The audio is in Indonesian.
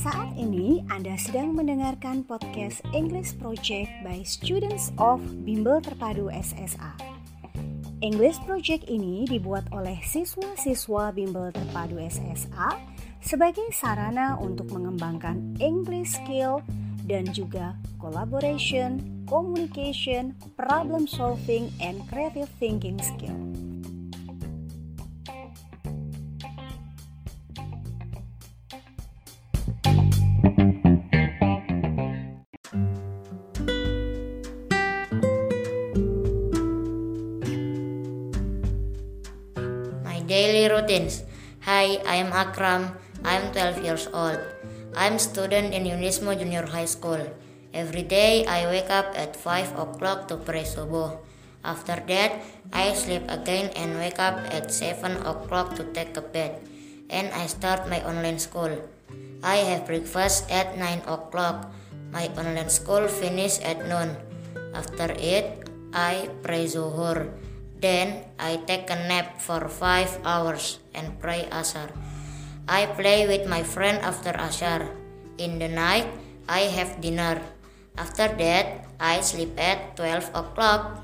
Anda sedang mendengarkan podcast English Project by Students of Bimbel Terpadu SSA. English Project ini dibuat oleh siswa-siswa Bimbel Terpadu SSA sebagai sarana untuk mengembangkan English skill dan juga collaboration, communication, problem solving, and creative thinking skill. Daily routines. Hi, I am Akram. I am 12 years old. I am student in Unismo Junior High School. Every day I wake up at 5 o'clock to pray subuh. After that, I sleep again and wake up at 7 o'clock to take a bath. And I start my online school. I have breakfast at 9 o'clock. My online school finish at noon. After it, I pray zuhur. Then I take a nap for 5 hours and pray Asar. I play with my friend after Asar. In the night, I have dinner. After that, I sleep at 12 o'clock.